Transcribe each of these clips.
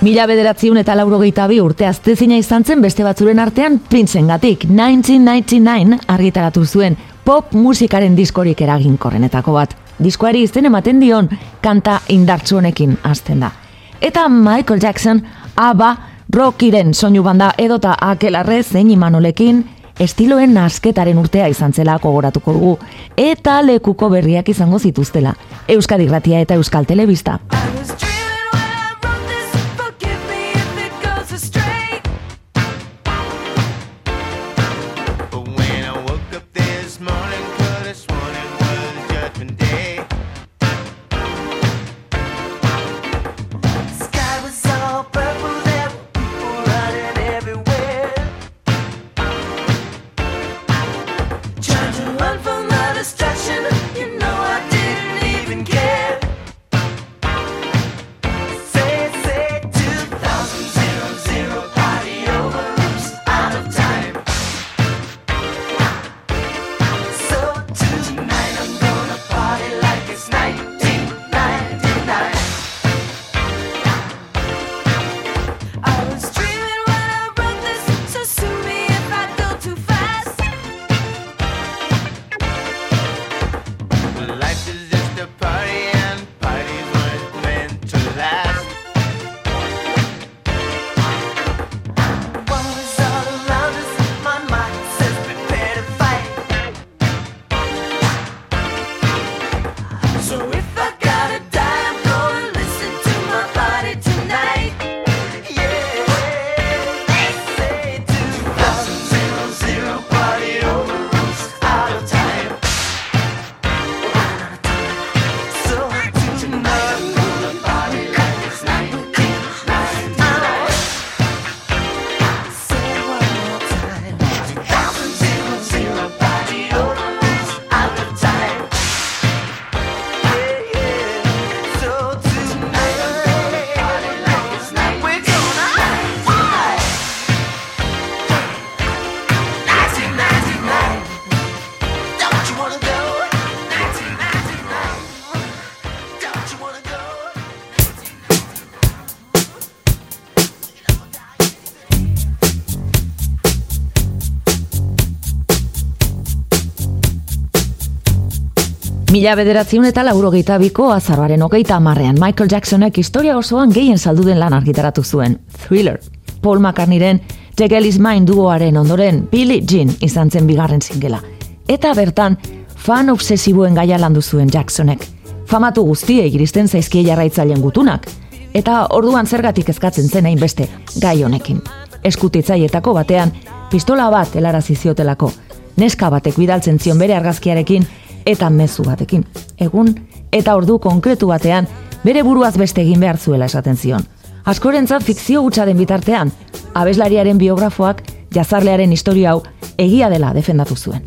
Mila bederatziun eta laurogeita bi urte aztezina izan zen beste batzuren artean Printzen gatik 1999 argitaratu zuen pop musikaren diskorik eraginkorrenetako bat. Diskoari izten ematen dion kanta indartsu honekin hasten da. Eta Michael Jackson, aba, rockiren soinu banda edota akelarre zein imanolekin, estiloen nasketaren urtea izan zela gogoratuko dugu, eta lekuko berriak izango zituztela. Euskadi Gratia eta Euskal Telebista. Mila bederatziun eta laurogeita biko azarroaren hogeita amarrean Michael Jacksonek historia osoan gehien salduden lan argitaratu zuen, Thriller. Paul McCartneyren Jack Ellis Mind duoaren ondoren Billie Jean izan zen bigarren zingela. Eta bertan, fan obsesiboen gaia landu zuen Jacksonek. Famatu guztie iristen zaizkie jarraitzaileen gutunak. Eta orduan zergatik ezkatzen zen beste gai honekin. Eskutitzaietako batean, pistola bat helarazi ziotelako. Neska batek bidaltzen zion bere argazkiarekin, eta mezu batekin. Egun eta ordu konkretu batean bere buruaz beste egin behar zuela esaten zion. Askorentza fikzio gutxa den bitartean, abeslariaren biografoak jazarlearen historia hau egia dela defendatu zuen.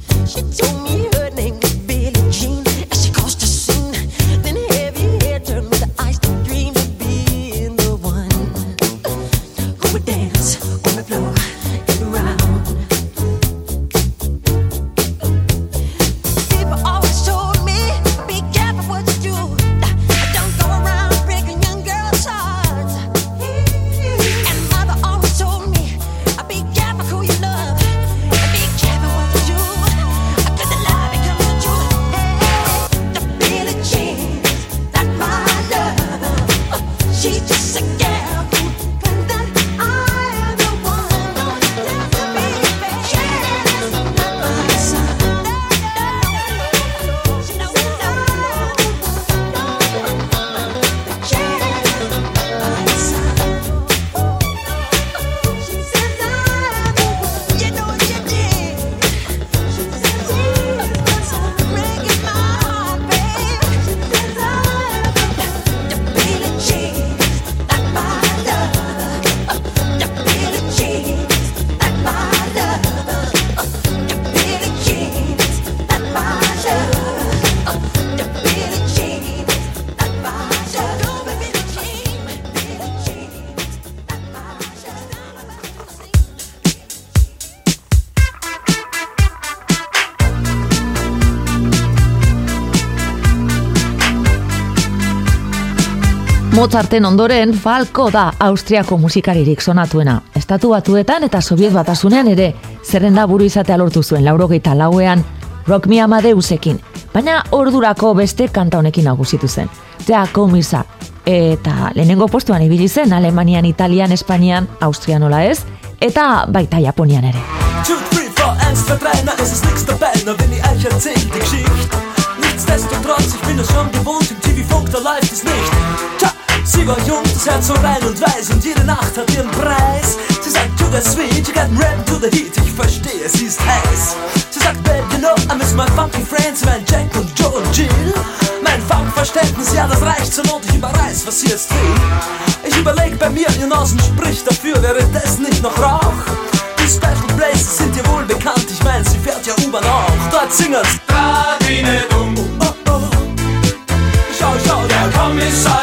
Mozarten ondoren Falko da Austriako musikaririk sonatuena. Estatu batuetan eta Soviet batasunean ere zerrenda buru izatea lortu zuen laurogeita lauean Rock Me Amadeusekin, baina ordurako beste kanta honekin nagusitu zen. Ja, komisa. Eta lehenengo postuan ibili zen Alemanian, Italian, Espainian, Austria nola ez, eta baita Japonian ere. 2, 3, 4, 1, 2, 3, na, es ist nix dabei, na, wenn ich euch erzähl die Geschichte. Nichtsdestotrotz, ich bin es schon gewohnt, im TV-Funk, da läuft es nicht. Tja, Sie war jung, das Herz so rein und weiß und jede Nacht hat ihren Preis. Sie sagt, to the sweet, you got rap to the heat, ich verstehe, sie ist heiß. Sie sagt, babe, you know, I miss my funky friends, mein Jack und Joe und Jill. Mein Funkverständnis, ja, das reicht zur Not, ich überreiß, was sie jetzt will. Ich überleg bei mir, ihr Nasen spricht dafür, wäre das nicht noch Rauch? Die Special Places sind dir wohl bekannt, ich mein, sie fährt ja U-Bahn auch. Dort singen's. Radine dumm. Oh, oh, oh. Schau, schau, der Kommissar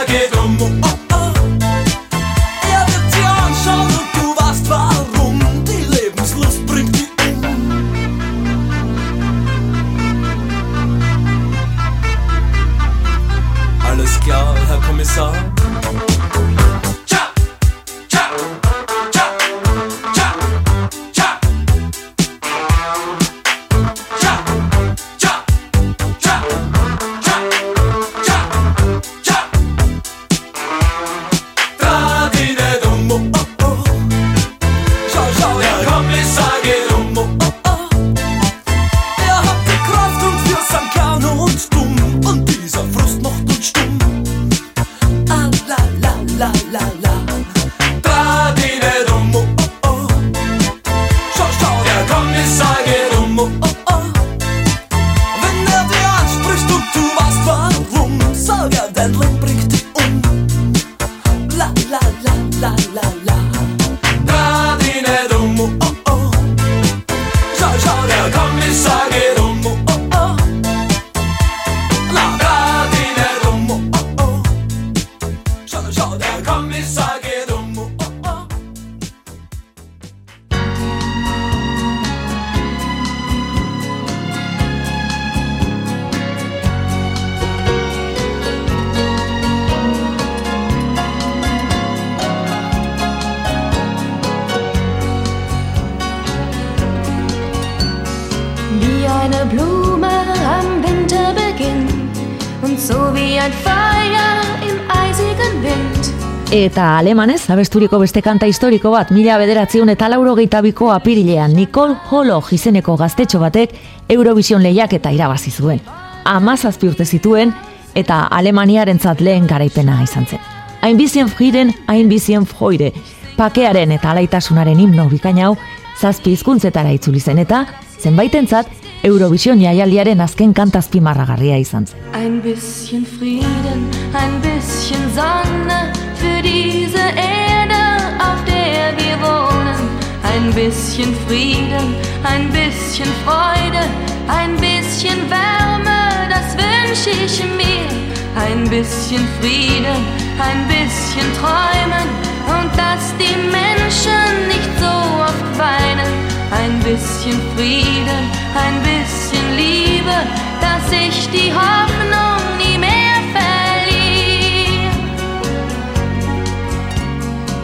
Eta alemanez, abesturiko beste kanta historiko bat, mila bederatziun eta lauro biko apirilean, Nicole Holo izeneko gaztetxo batek Eurovision lehiak eta irabazi zuen. Amazazpi urte zituen, eta alemaniaren lehen garaipena izan zen. Hain bizien friren, hain bizien froide. Pakearen eta alaitasunaren himno bikaina hau, zazpi izkuntzetara itzuli zen eta, zenbaitentzat, Eurovision jaialdiaren azken kantazpi marragarria izan zen. Ein bisschen Frieden, ein bisschen Sonne, für diese Erde, auf der wir wohnen. Ein bisschen Frieden, ein bisschen Freude, ein bisschen Wärme, das wünsche ich mir. Ein bisschen Frieden, ein bisschen Träumen und dass die Menschen nicht so oft weinen. Ein bisschen Frieden, ein bisschen Liebe, dass ich die Hoffnung nie mehr verliere.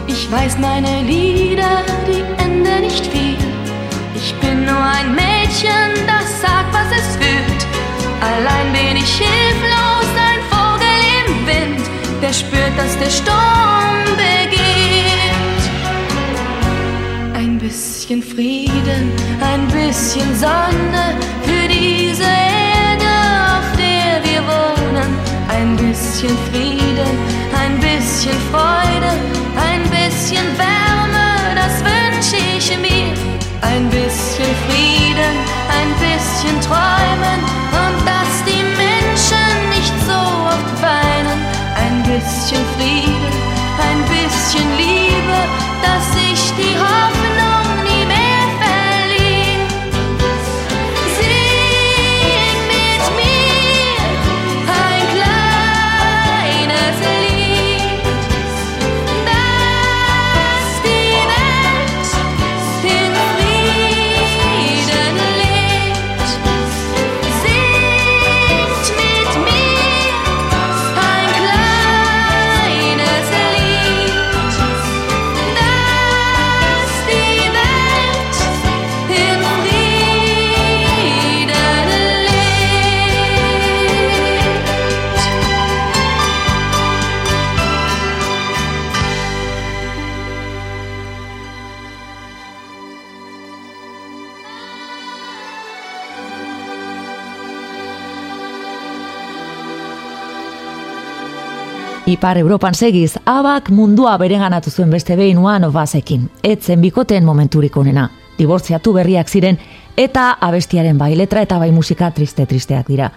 Ich weiß meine Lieder, die enden nicht viel. Ich bin nur ein Mädchen, das sagt, was es fühlt. Allein bin ich hilflos, ein Vogel im Wind, der spürt, dass der Sturm beginnt. Ein bisschen Frieden, ein bisschen Sonne für diese Erde, auf der wir wohnen. Ein bisschen Frieden, ein bisschen Freude, ein bisschen Wärme, das wünsche ich mir. Ein bisschen Frieden, ein bisschen Träumen und dass die Menschen nicht so oft weinen. Ein bisschen Frieden, ein bisschen Liebe, Ipar Europan segiz, abak mundua bereganatu zuen beste behin uan obazekin. Etzen bikoten momenturik onena. Dibortziatu berriak ziren, eta abestiaren bai letra eta bai musika triste-tristeak dira.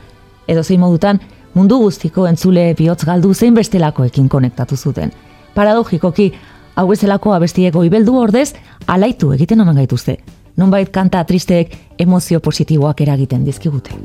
Edo zein modutan, mundu guztiko entzule bihotz galdu zein bestelakoekin konektatu zuten. Paradogikoki, hau ezelako abestieko ibeldu ordez, alaitu egiten omen gaituzte. Nonbait kanta tristeek emozio positiboak eragiten dizkigute.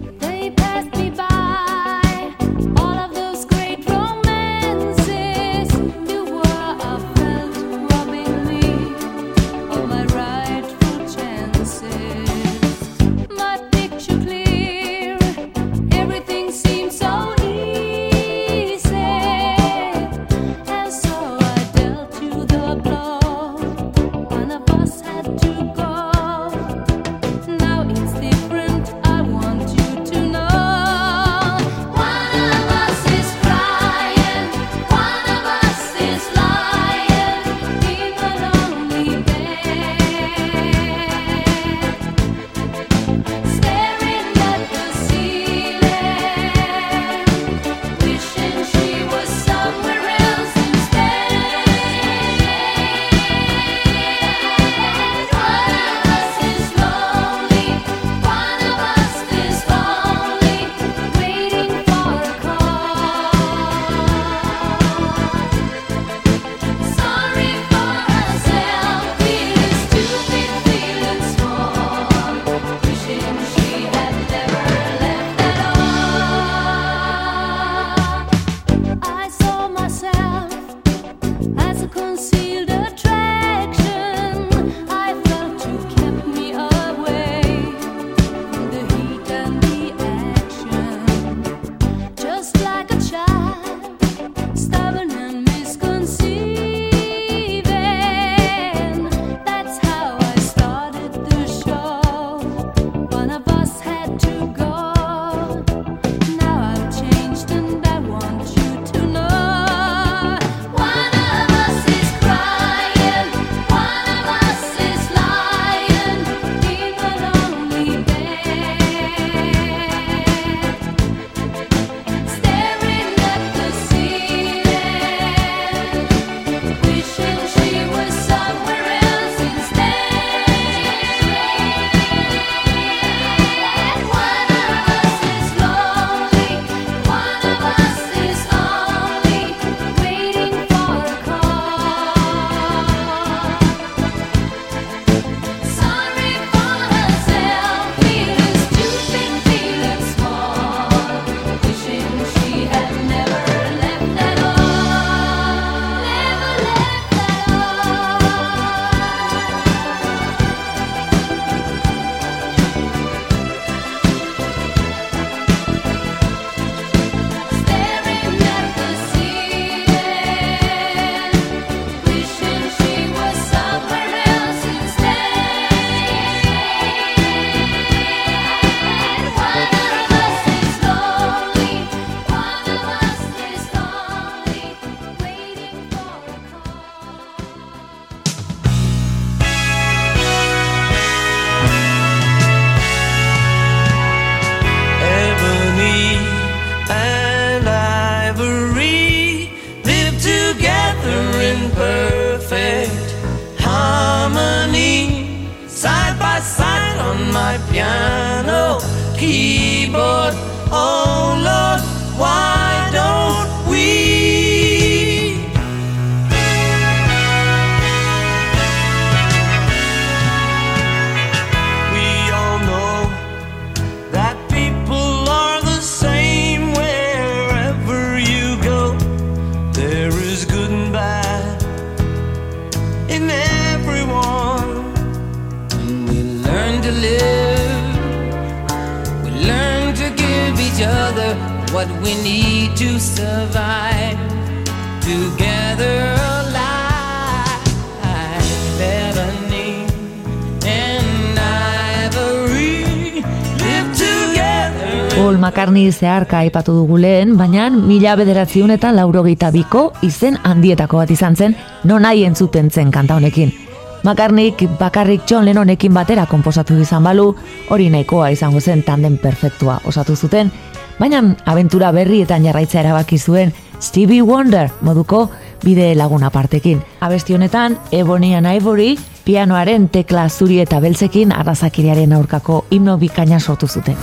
want Zeharka aipatu dugu lehen, baina mila bederatziun eta laurogeita biko izen handietako bat izan zen non nahi entzuten zen kanta honekin. McCartneyk bakarrik John Lennonekin batera konposatu izan balu, hori nahikoa izango zen tanden perfektua osatu zuten, baina abentura berri eta jarraitza erabaki zuen Stevie Wonder moduko bide laguna partekin. Abesti honetan, Ebony and Ivory, pianoaren tekla zuri eta beltzekin arrazakiriaren aurkako himno bikaina sortu zuten.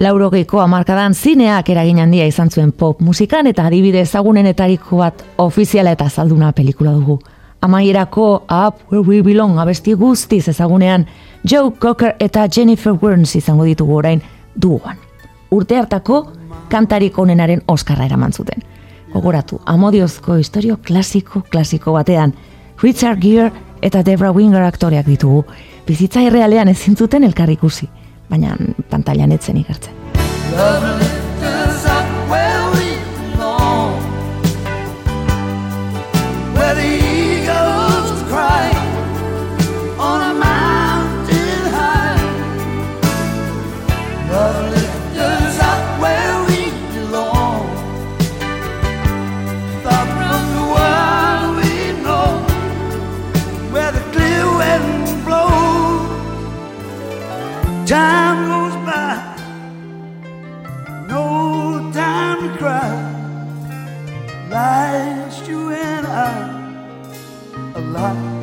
Laurogeiko amarkadan zineak eragin handia izan zuen pop musikan eta adibide ezagunenetariko bat ofiziala eta zalduna pelikula dugu. Amaierako Up Where We Belong abesti guztiz ezagunean Joe Cocker eta Jennifer Burns izango ditugu orain duguan. Urte hartako kantarik onenaren Oskarra eraman zuten. Gogoratu, amodiozko historio klasiko klasiko batean Richard Gere eta Debra Winger aktoreak ditugu. Bizitza irrealean ezin zuten elkarrikusi baina pantailan etzen ikertzen. Time goes by, no time to cry. Last you and I, a lot.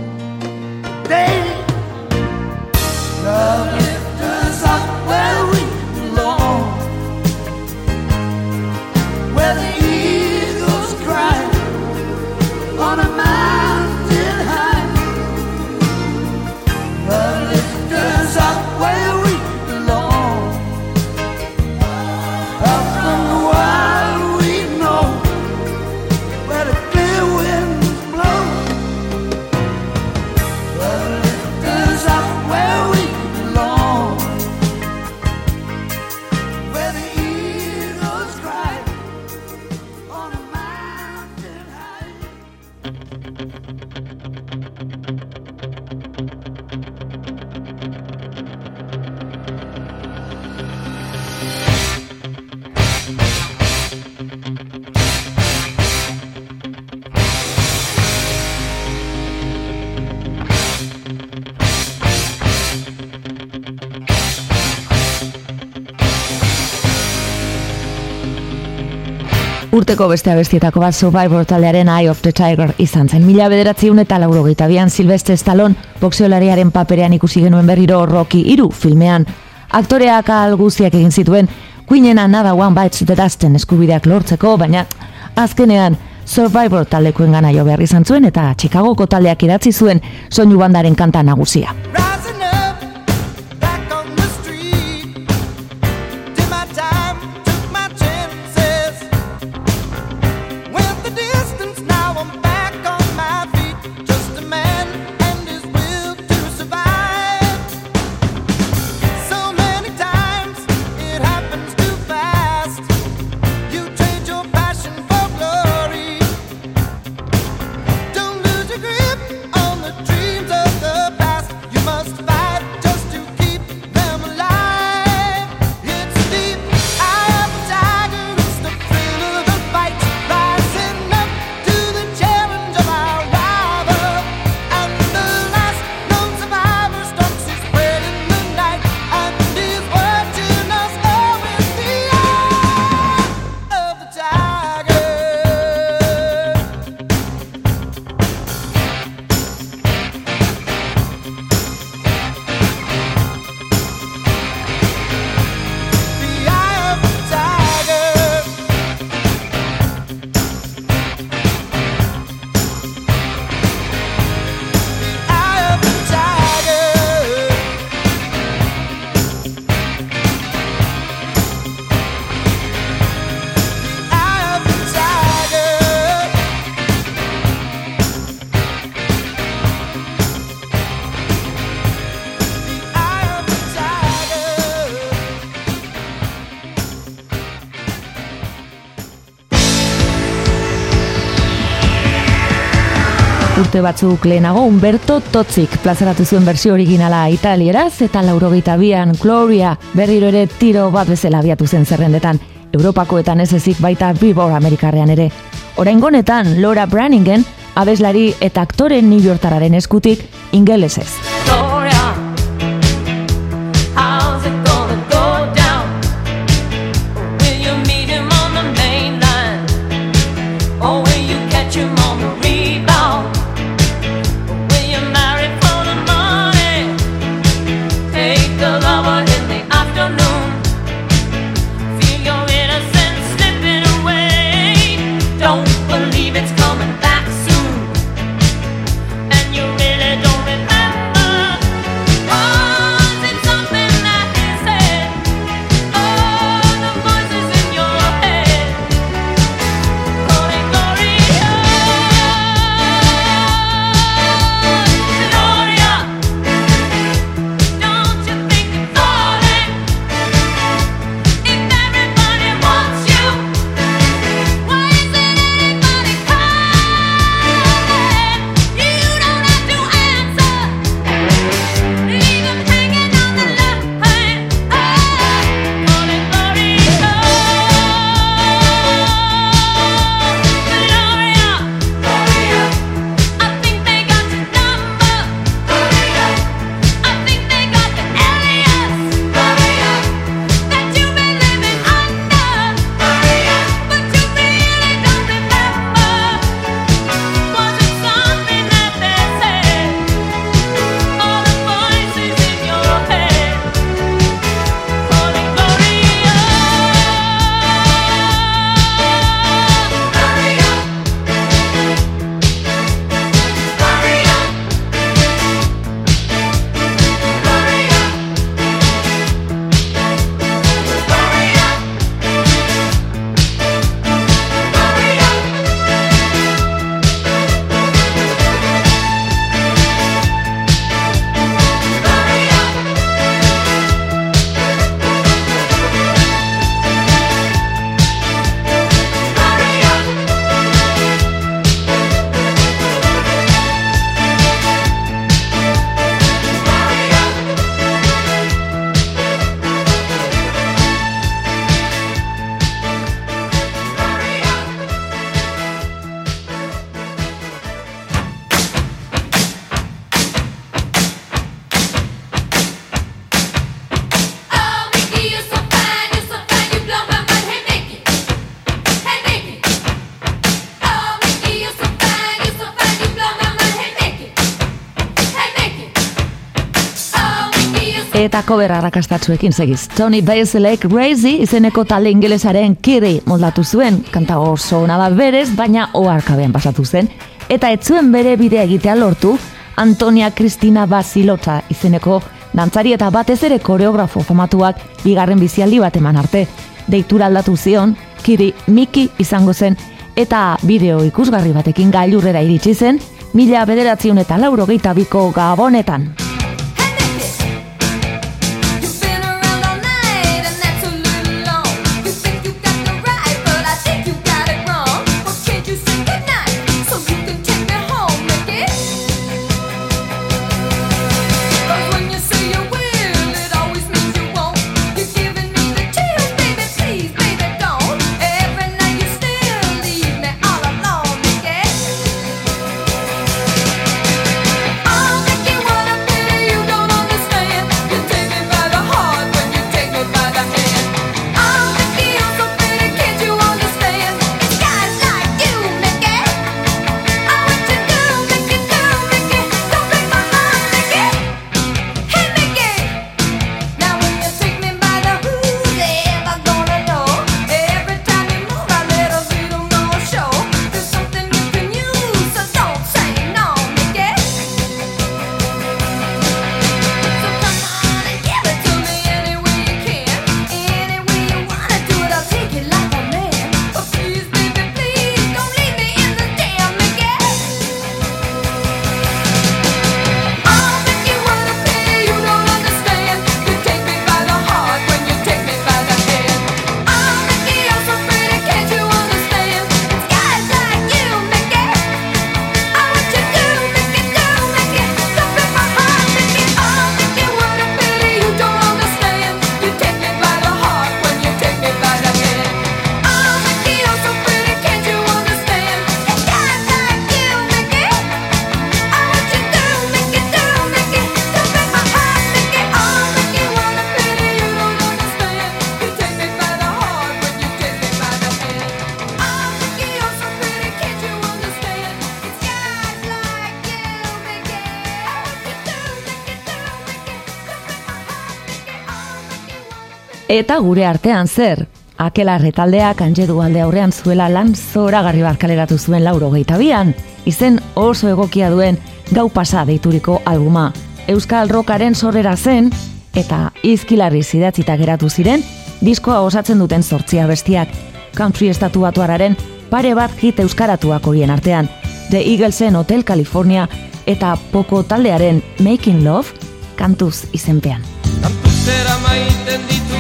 Urteko beste abestietako bat Survivor taldearen Eye of the Tiger izan zen. Mila bederatziun eta lauro bian Silvestre Stallone boxeolariaren paperean ikusi genuen berriro Rocky iru filmean. Aktoreak alguziak egin zituen, Queenen Another One Bites the Dusten eskubideak lortzeko, baina azkenean Survivor taldekoen gana jo behar izan zuen eta Chicagoko taldeak idatzi zuen soinu bandaren kanta nagusia. Urte batzuk lehenago Umberto Totzik plazaratu zuen versio originala italieraz eta laurogeita bian Gloria berriro ere tiro bat bezala abiatu zen zerrendetan. Europakoetan ez ezik baita Billboard Amerikarrean ere. Orain gonetan Laura Branningen abeslari eta aktore New Yorktararen eskutik ingelesez. Eta cover arrakastatzuekin segiz. Tony Basilek Crazy izeneko talde ingelesaren kiri moldatu zuen, kanta oso ona da berez, baina oarkabean pasatu zen. Eta ez zuen bere bidea egitea lortu, Antonia Cristina Basilota izeneko dantzari eta batez ere koreografo famatuak bigarren bizialdi bat eman arte. Deitura aldatu zion, kiri Miki izango zen, eta bideo ikusgarri batekin gailurrera iritsi zen, mila bederatziun eta lauro biko gabonetan. Eta gure artean zer, akela retaldeak anjedu alde aurrean zuela lan zora garri barkaleratu zuen lauro geitabian, izen oso egokia duen gau pasa deituriko albuma. Euskal Rokaren sorrera zen, eta izkilarri zidatzita geratu ziren, diskoa osatzen duten zortzia bestiak, country estatu batuararen pare bat hit euskaratuak horien artean, The Eaglesen Hotel California eta Poko taldearen Making Love kantuz izenpean. Kantuzera maiten gauak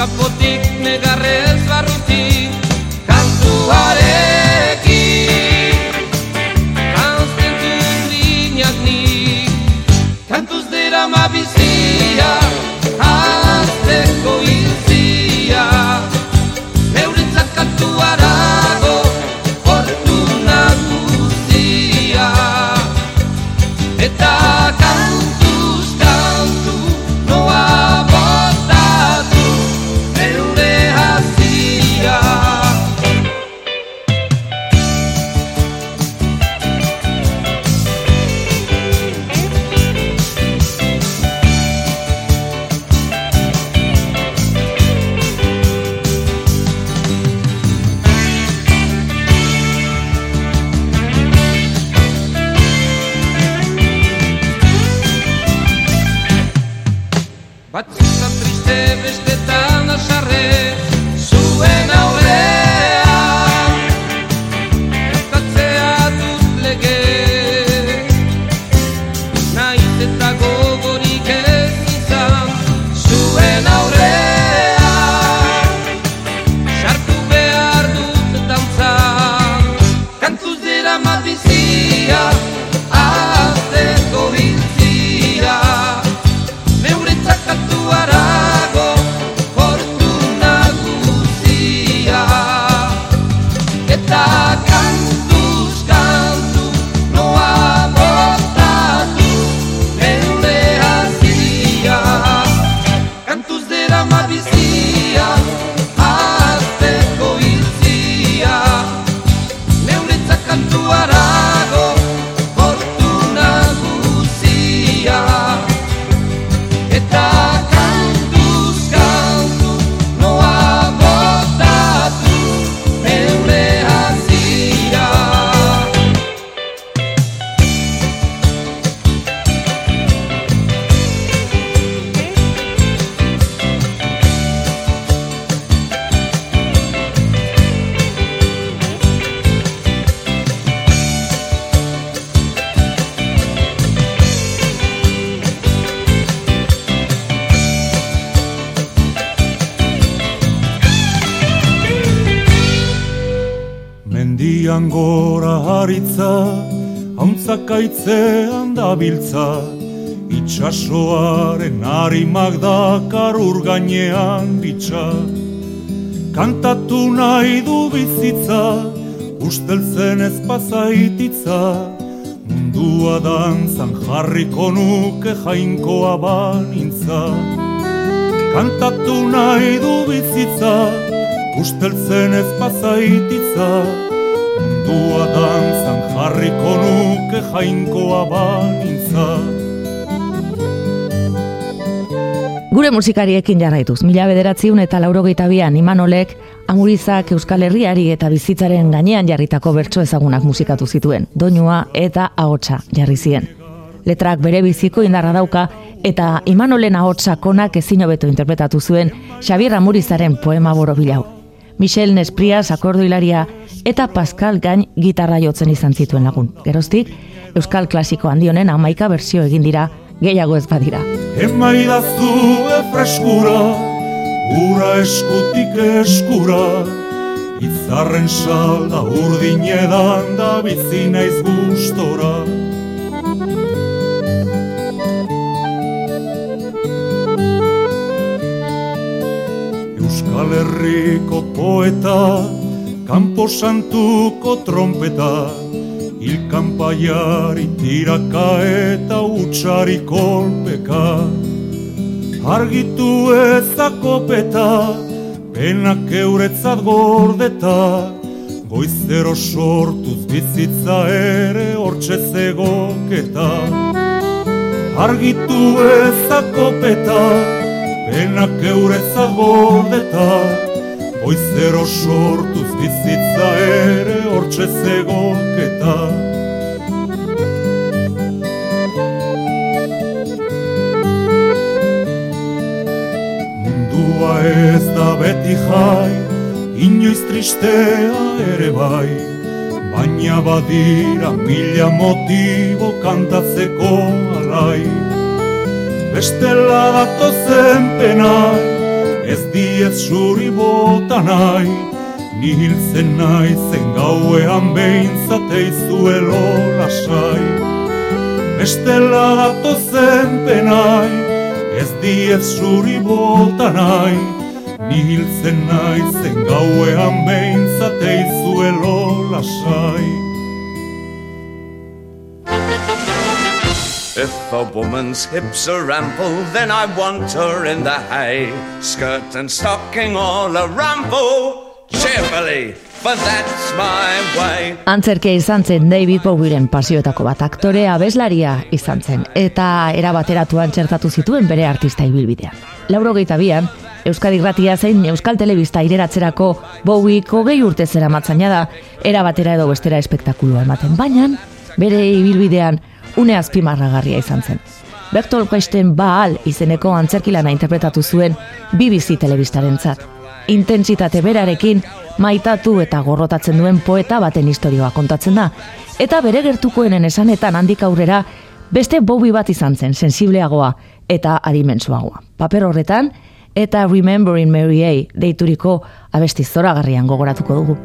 kapotik negarrez barrutik kantuarekin hauntzak aitzean dabiltza, itxasoaren harimak dakar urgainean bitxa. Kantatu nahi du bizitza, usteltzen ez pasaititza, mundua dantzan jarriko nuke jainkoa banintza. Kantatu nahi du bizitza, usteltzen ez pasaititza, mundua dantzan jarriko nuke jainkoa banintza. Gure musikariekin jarraituz, mila bederatziun eta laurogeita bian Imanolek amurizak Euskal Herriari eta bizitzaren gainean jarritako bertso ezagunak musikatu zituen, doinua eta ahotsa jarri zien. Letrak bere biziko indarra dauka eta Imanolen ahotsa konak ezin hobeto interpretatu zuen Xabier Amurizaren poema borobilau. Michel Nesprias akordo hilaria eta Pascal Gain gitarra jotzen izan zituen lagun. Geroztik, Euskal Klasiko handionen amaika bersio egin dira, gehiago ez badira. Emaidazu freskura, ura eskutik eskura, izarren salda urdin edan da bizi naiz Herriko poeta, Kampo Santuko trompeta, Ilkanpaiari tiraka eta utxari kolpeka. Argitu ezakopeta, penak euretzat gordeta Goizero sortuz bizitza ere hortxe zegoketa. Argitu ezakopeta, penak euretzat gordeta Goizero sortuz bizitza ere hortxe zegoketa Mundua ez da beti jai, inoiz tristea ere bai. Baina badira mila motibo kantatzeko alai. Bestela datozen penai, ez diez zuri bota nahi Ni hiltzen nahi gauean behintzate izuelo lasai Bestela datozen penai, ez diez zuri bota nahi Ni hiltzen nahi gauean behintzate izuelo lasai If a woman's hips are ample, then I want her in the hay. Skirt and stocking all a rumple, cheerfully, for that's my way. Antzerkia izan zen David Bowieren pasioetako bat aktore abeslaria izan zen, eta erabateratuan txertatu zituen bere artista ibilbidean. Lauro bian, Euskadi Gratia zein Euskal Telebista ireratzerako Bowie kogei urte zera matzaina da, erabatera edo bestera espektakulua ematen, baina bere ibilbidean une azpimarragarria izan zen. Bertolt Brechten Baal izeneko antzerkilana interpretatu zuen BBC telebistaren zat. Intentsitate berarekin maitatu eta gorrotatzen duen poeta baten historioa kontatzen da. Eta bere gertukoenen esanetan handik aurrera beste bobi bat izan zen, sensibleagoa eta adimentsuagoa. Paper horretan eta Remembering Mary A. deituriko abesti zoragarrian gogoratuko dugu.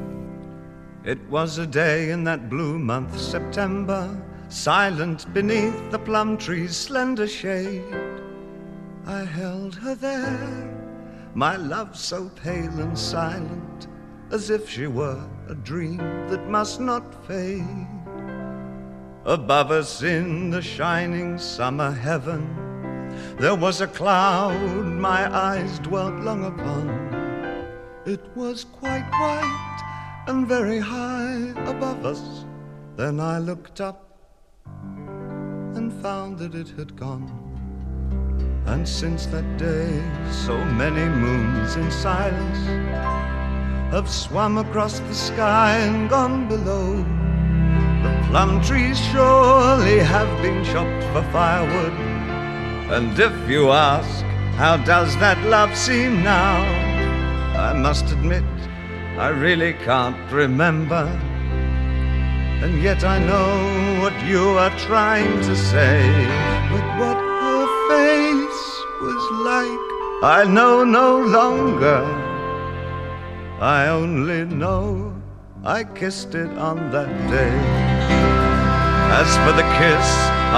It was a day in that blue month, September, silent beneath the plum tree's slender shade. I held her there, my love so pale and silent, as if she were a dream that must not fade. Above us in the shining summer heaven, there was a cloud my eyes dwelt long upon. It was quite white and very high above us. Then I looked up and found that it had gone. And since that day, so many moons in silence have swum across the sky and gone below. The plum trees surely have been chopped for firewood. And if you ask, how does that love seem now? I must admit, I really can't remember. And yet I know what you are trying to say. But what her face was like, I know no longer. I only know I kissed it on that day. As for the kiss,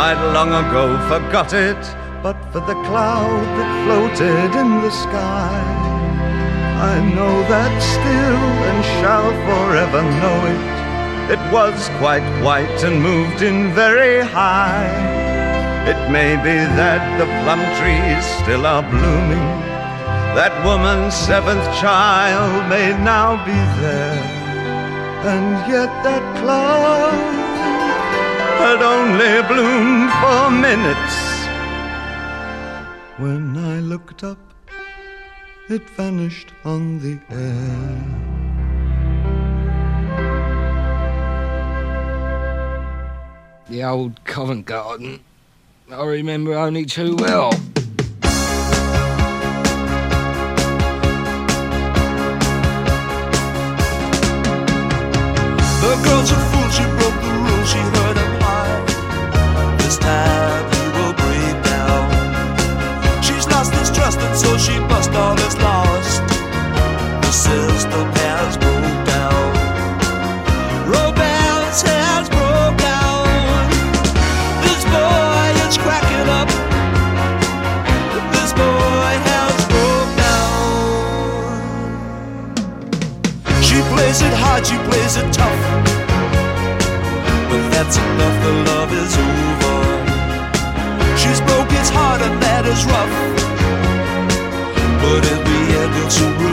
I'd long ago forgot it, but for the cloud that floated in the sky. I know that still and shall forever know it. It was quite white and moved in very high. It may be that the plum trees still are blooming. That woman's seventh child may now be there. And yet that cloud had only bloomed for minutes. When I looked up, it vanished on the air. The old Covent Garden. I remember only too well. The girl's a fool, she broke the rules, she heard him high. This time he will break down. She's lost his trust, and so she bust all is lost. The system has plays it tough. But that's enough, the love is over. She's broke his heart, and that is rough. But in the end, he'll soon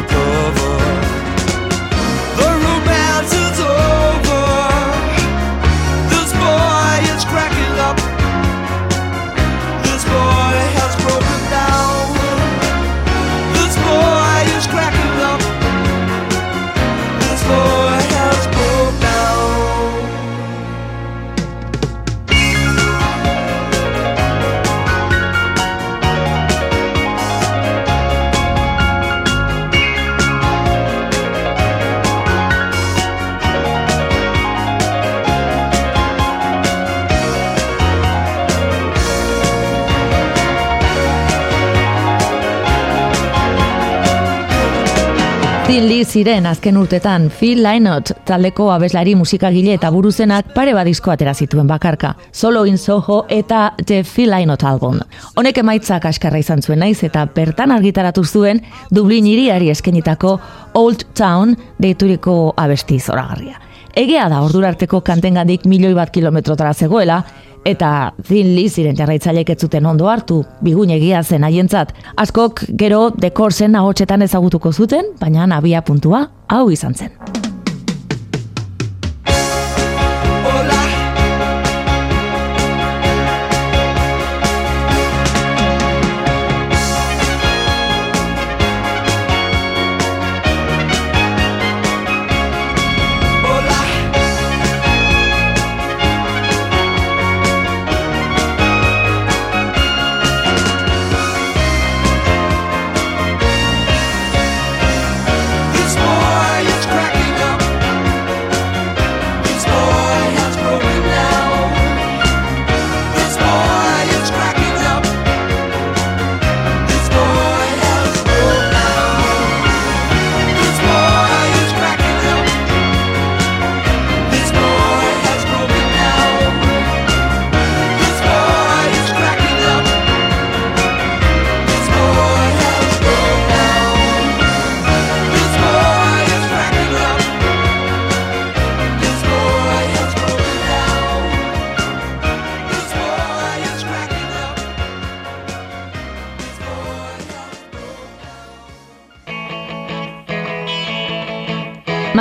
Thin ziren azken urtetan Phil Lynott taldeko abeslari musikagile eta buruzenak pare bat disko atera zituen bakarka. Solo in Soho eta The Phil Lynott album. Honek emaitzak askarra izan zuen naiz eta bertan argitaratu zuen Dublin hiriari eskenitako Old Town deituriko abesti zoragarria. Egea da ordurarteko kantengandik milioi bat kilometrotara zegoela, eta Thin Lee ziren jarraitzailek ez zuten ondo hartu, bigunegia zen haientzat. Askok gero dekorzen ahotsetan ezagutuko zuten, baina abia puntua hau izan zen.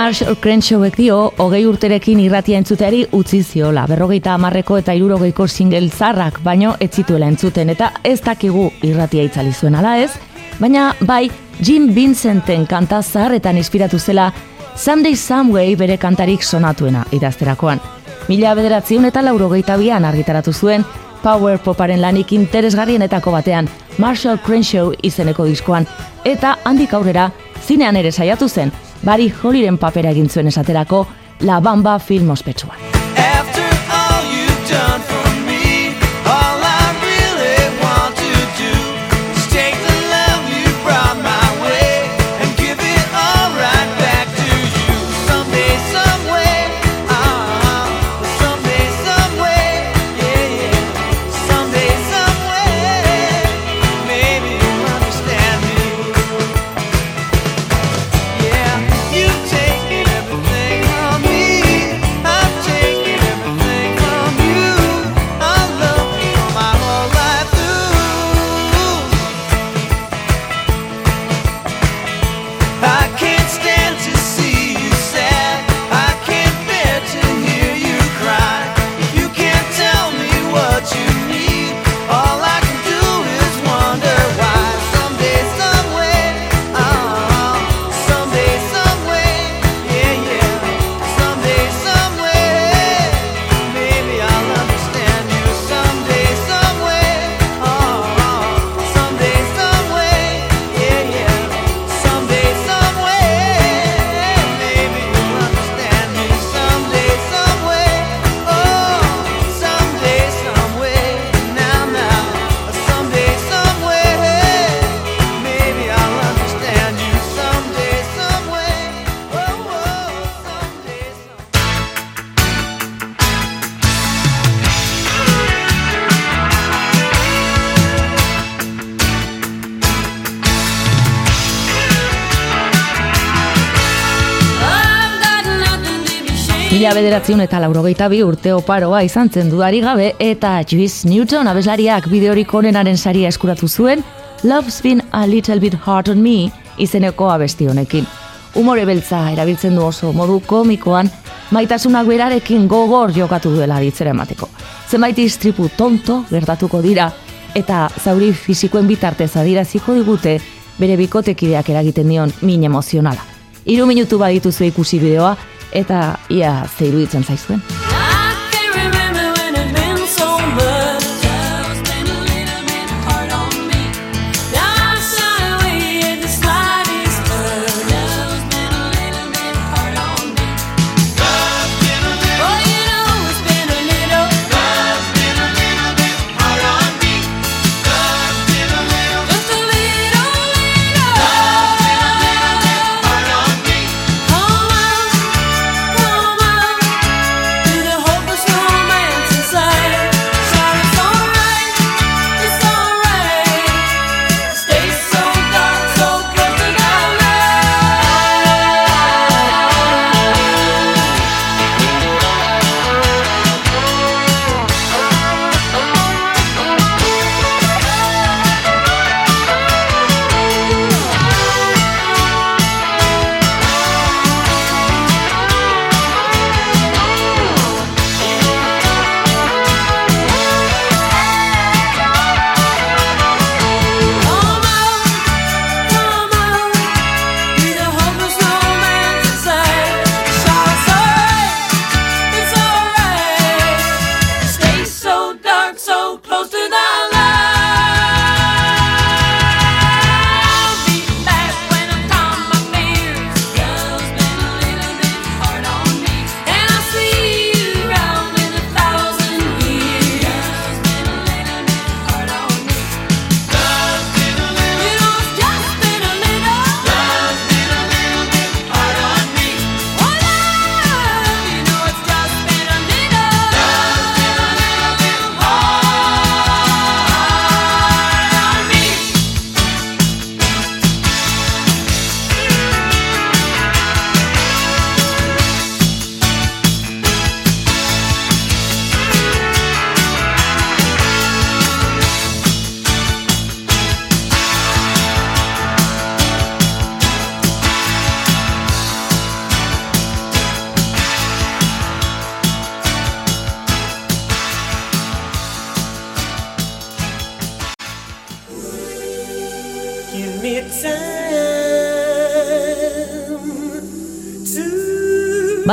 Marshall Crenshawek dio, hogei urterekin irratia entzuteari utzi ziola, berrogeita amarreko eta irurogeiko single zarrak, baino ez zituela entzuten, eta ez dakigu irratia itzali zuen ala ez, baina bai Jim Vincenten kanta zaharretan inspiratu zela Someday Someway bere kantarik sonatuena idazterakoan. Mila bederatziun eta laurogeita bian argitaratu zuen, Power Poparen lanik interesgarrienetako batean, Marshall Crenshaw izeneko diskoan, eta handik aurrera, zinean ere saiatu zen, bari Hollyren papera egin zuen esaterako, La Bamba film ospetsuan. Mila bederatziun eta laurogeita bi urte oparoa izan zen dudari gabe eta Juice Newton abeslariak bideorik onenaren saria eskuratu zuen Love's been a little bit hard on me izeneko abesti honekin. Umore beltza erabiltzen du oso modu komikoan maitasunak berarekin gogor jokatu duela ditzera emateko. Zenbait istripu tonto gertatuko dira eta zauri fisikoen bitartez adiraziko digute bere bikotekideak eragiten dion min emozionala. Hiru minutu badituzu ikusi bideoa eta ia zeiru ditzen zaizuen.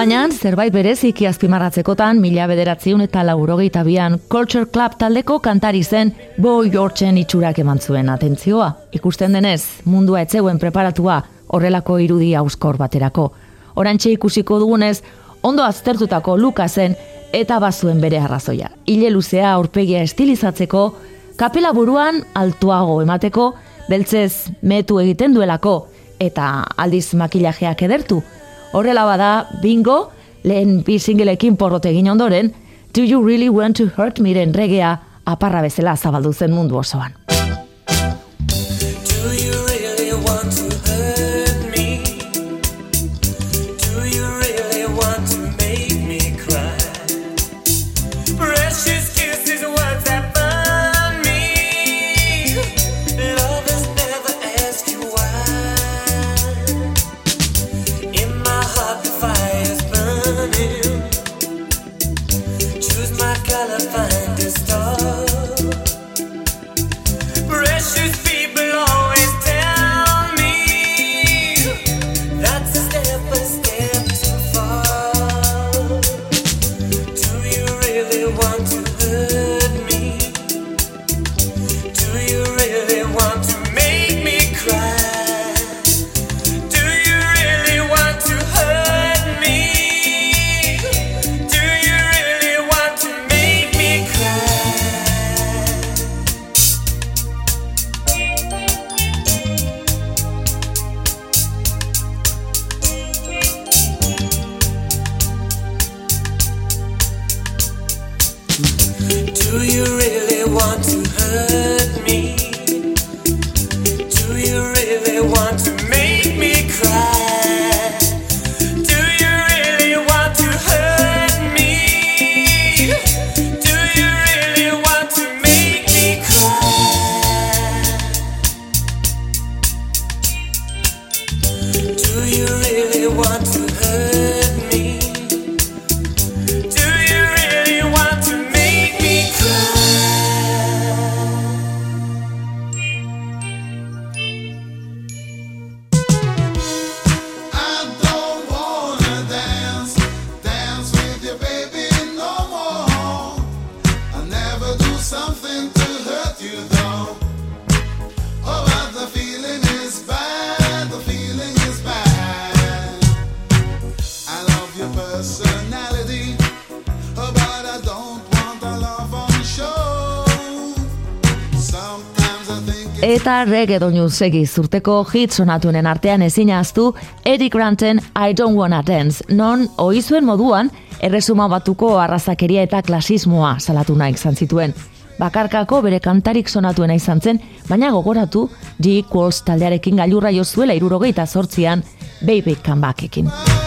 Baina zerbait bereziki azpimarratzekotan mila bederatziun eta laurogeita bian Culture Club taldeko kantari zen Boy Georgeen itxurak eman zuen atentzioa. Ikusten denez, mundua etzeuen preparatua horrelako irudi auskor baterako. Orantxe ikusiko dugunez, ondo aztertutako luka zen eta bazuen bere arrazoia. Ile luzea aurpegia estilizatzeko, kapela buruan altuago emateko, beltzez metu egiten duelako, eta aldiz makillajeak edertu. Horrela bada, bingo, lehen bi singleekin porrot egin ondoren, Do You Really Want to Hurt Miren regea aparra bezala zabaldu zen mundu osoan. Reggae doinu segi zurteko hit sonatuenen artean ezin ahaztu Eric Granten I Don't Wanna Dance, non oizuen moduan erresuma batuko arrazakeria eta klasismoa salatu nahi izan zituen. Bakarkako bere kantarik sonatuena izan zen, baina gogoratu G. Equals taldearekin gailurra jo zuela irurogeita sortzian Baby Come Backekin.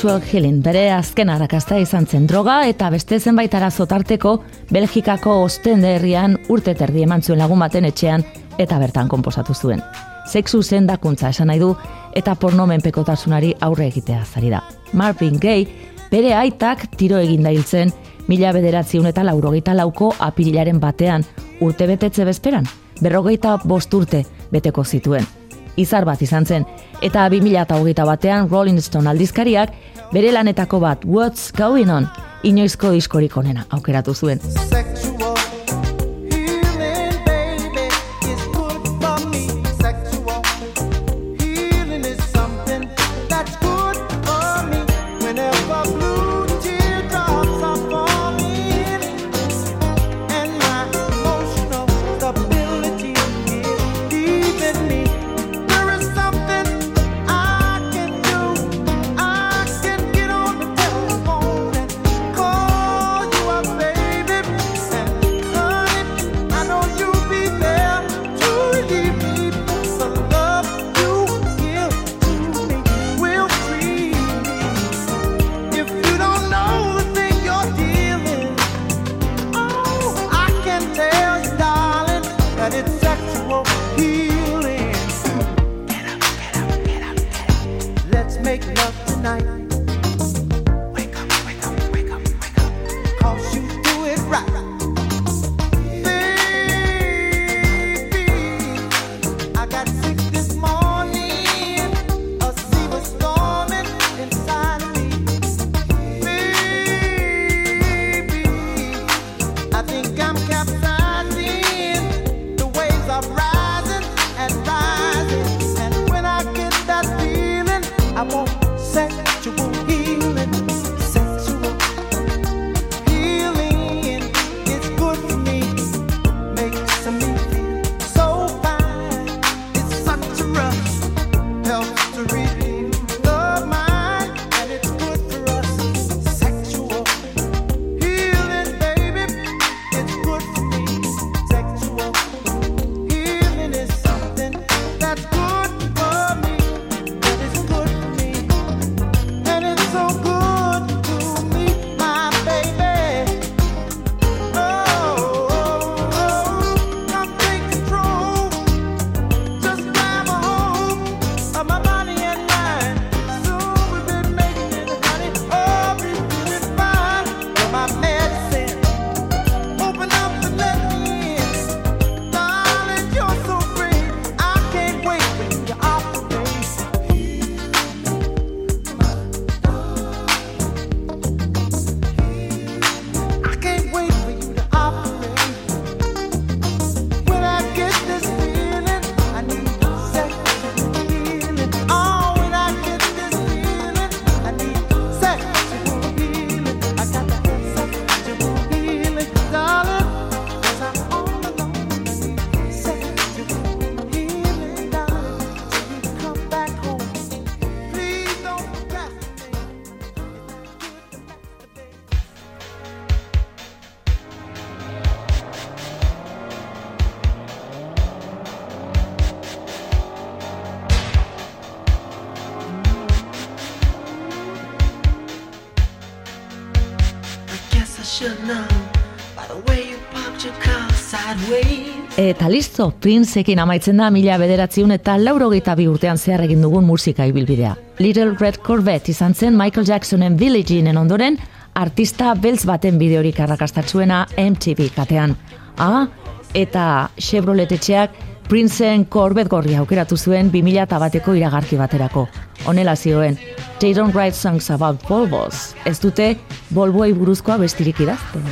Sexual Healing bere azken arrakasta izan zen droga eta beste zenbait arazo tarteko Belgikako Ostende herrian urte terdi eman zuen lagun baten etxean eta bertan konposatu zuen. Sexu zendakuntza esan nahi du eta porno menpekotasunari aurre egitea zari da. Marvin Gaye bere aitak tiro egin da hiltzen mila bederatziun eta laurogeita lauko apirilaren batean urte betetze bezperan, berrogeita bost urte beteko zituen izar bat izan zen, eta 2008 batean Rolling Stone aldizkariak bere lanetako bat What's Going On inoizko diskorik onena aukeratu zuen. Eta listo, Princeekin amaitzen da mila bederatziun eta laurogeita bi urtean zehar egin dugun musika ibilbidea. Little Red Corvette izan zen Michael Jacksonen Billie Jeanen ondoren, artista beltz baten bideorik arrakastatzuena MTV katean. Ah, eta Chevrolet etxeak Princeen Corvette gorria aukeratu zuen 2000 bateko iragarki baterako. Honela zioen, They don't write songs about Volvos. Ez dute Volvoei buruzkoa bestirik idazten.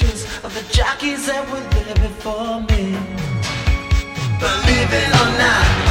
Pictures of the jockeys that were there before me. Believe it or not,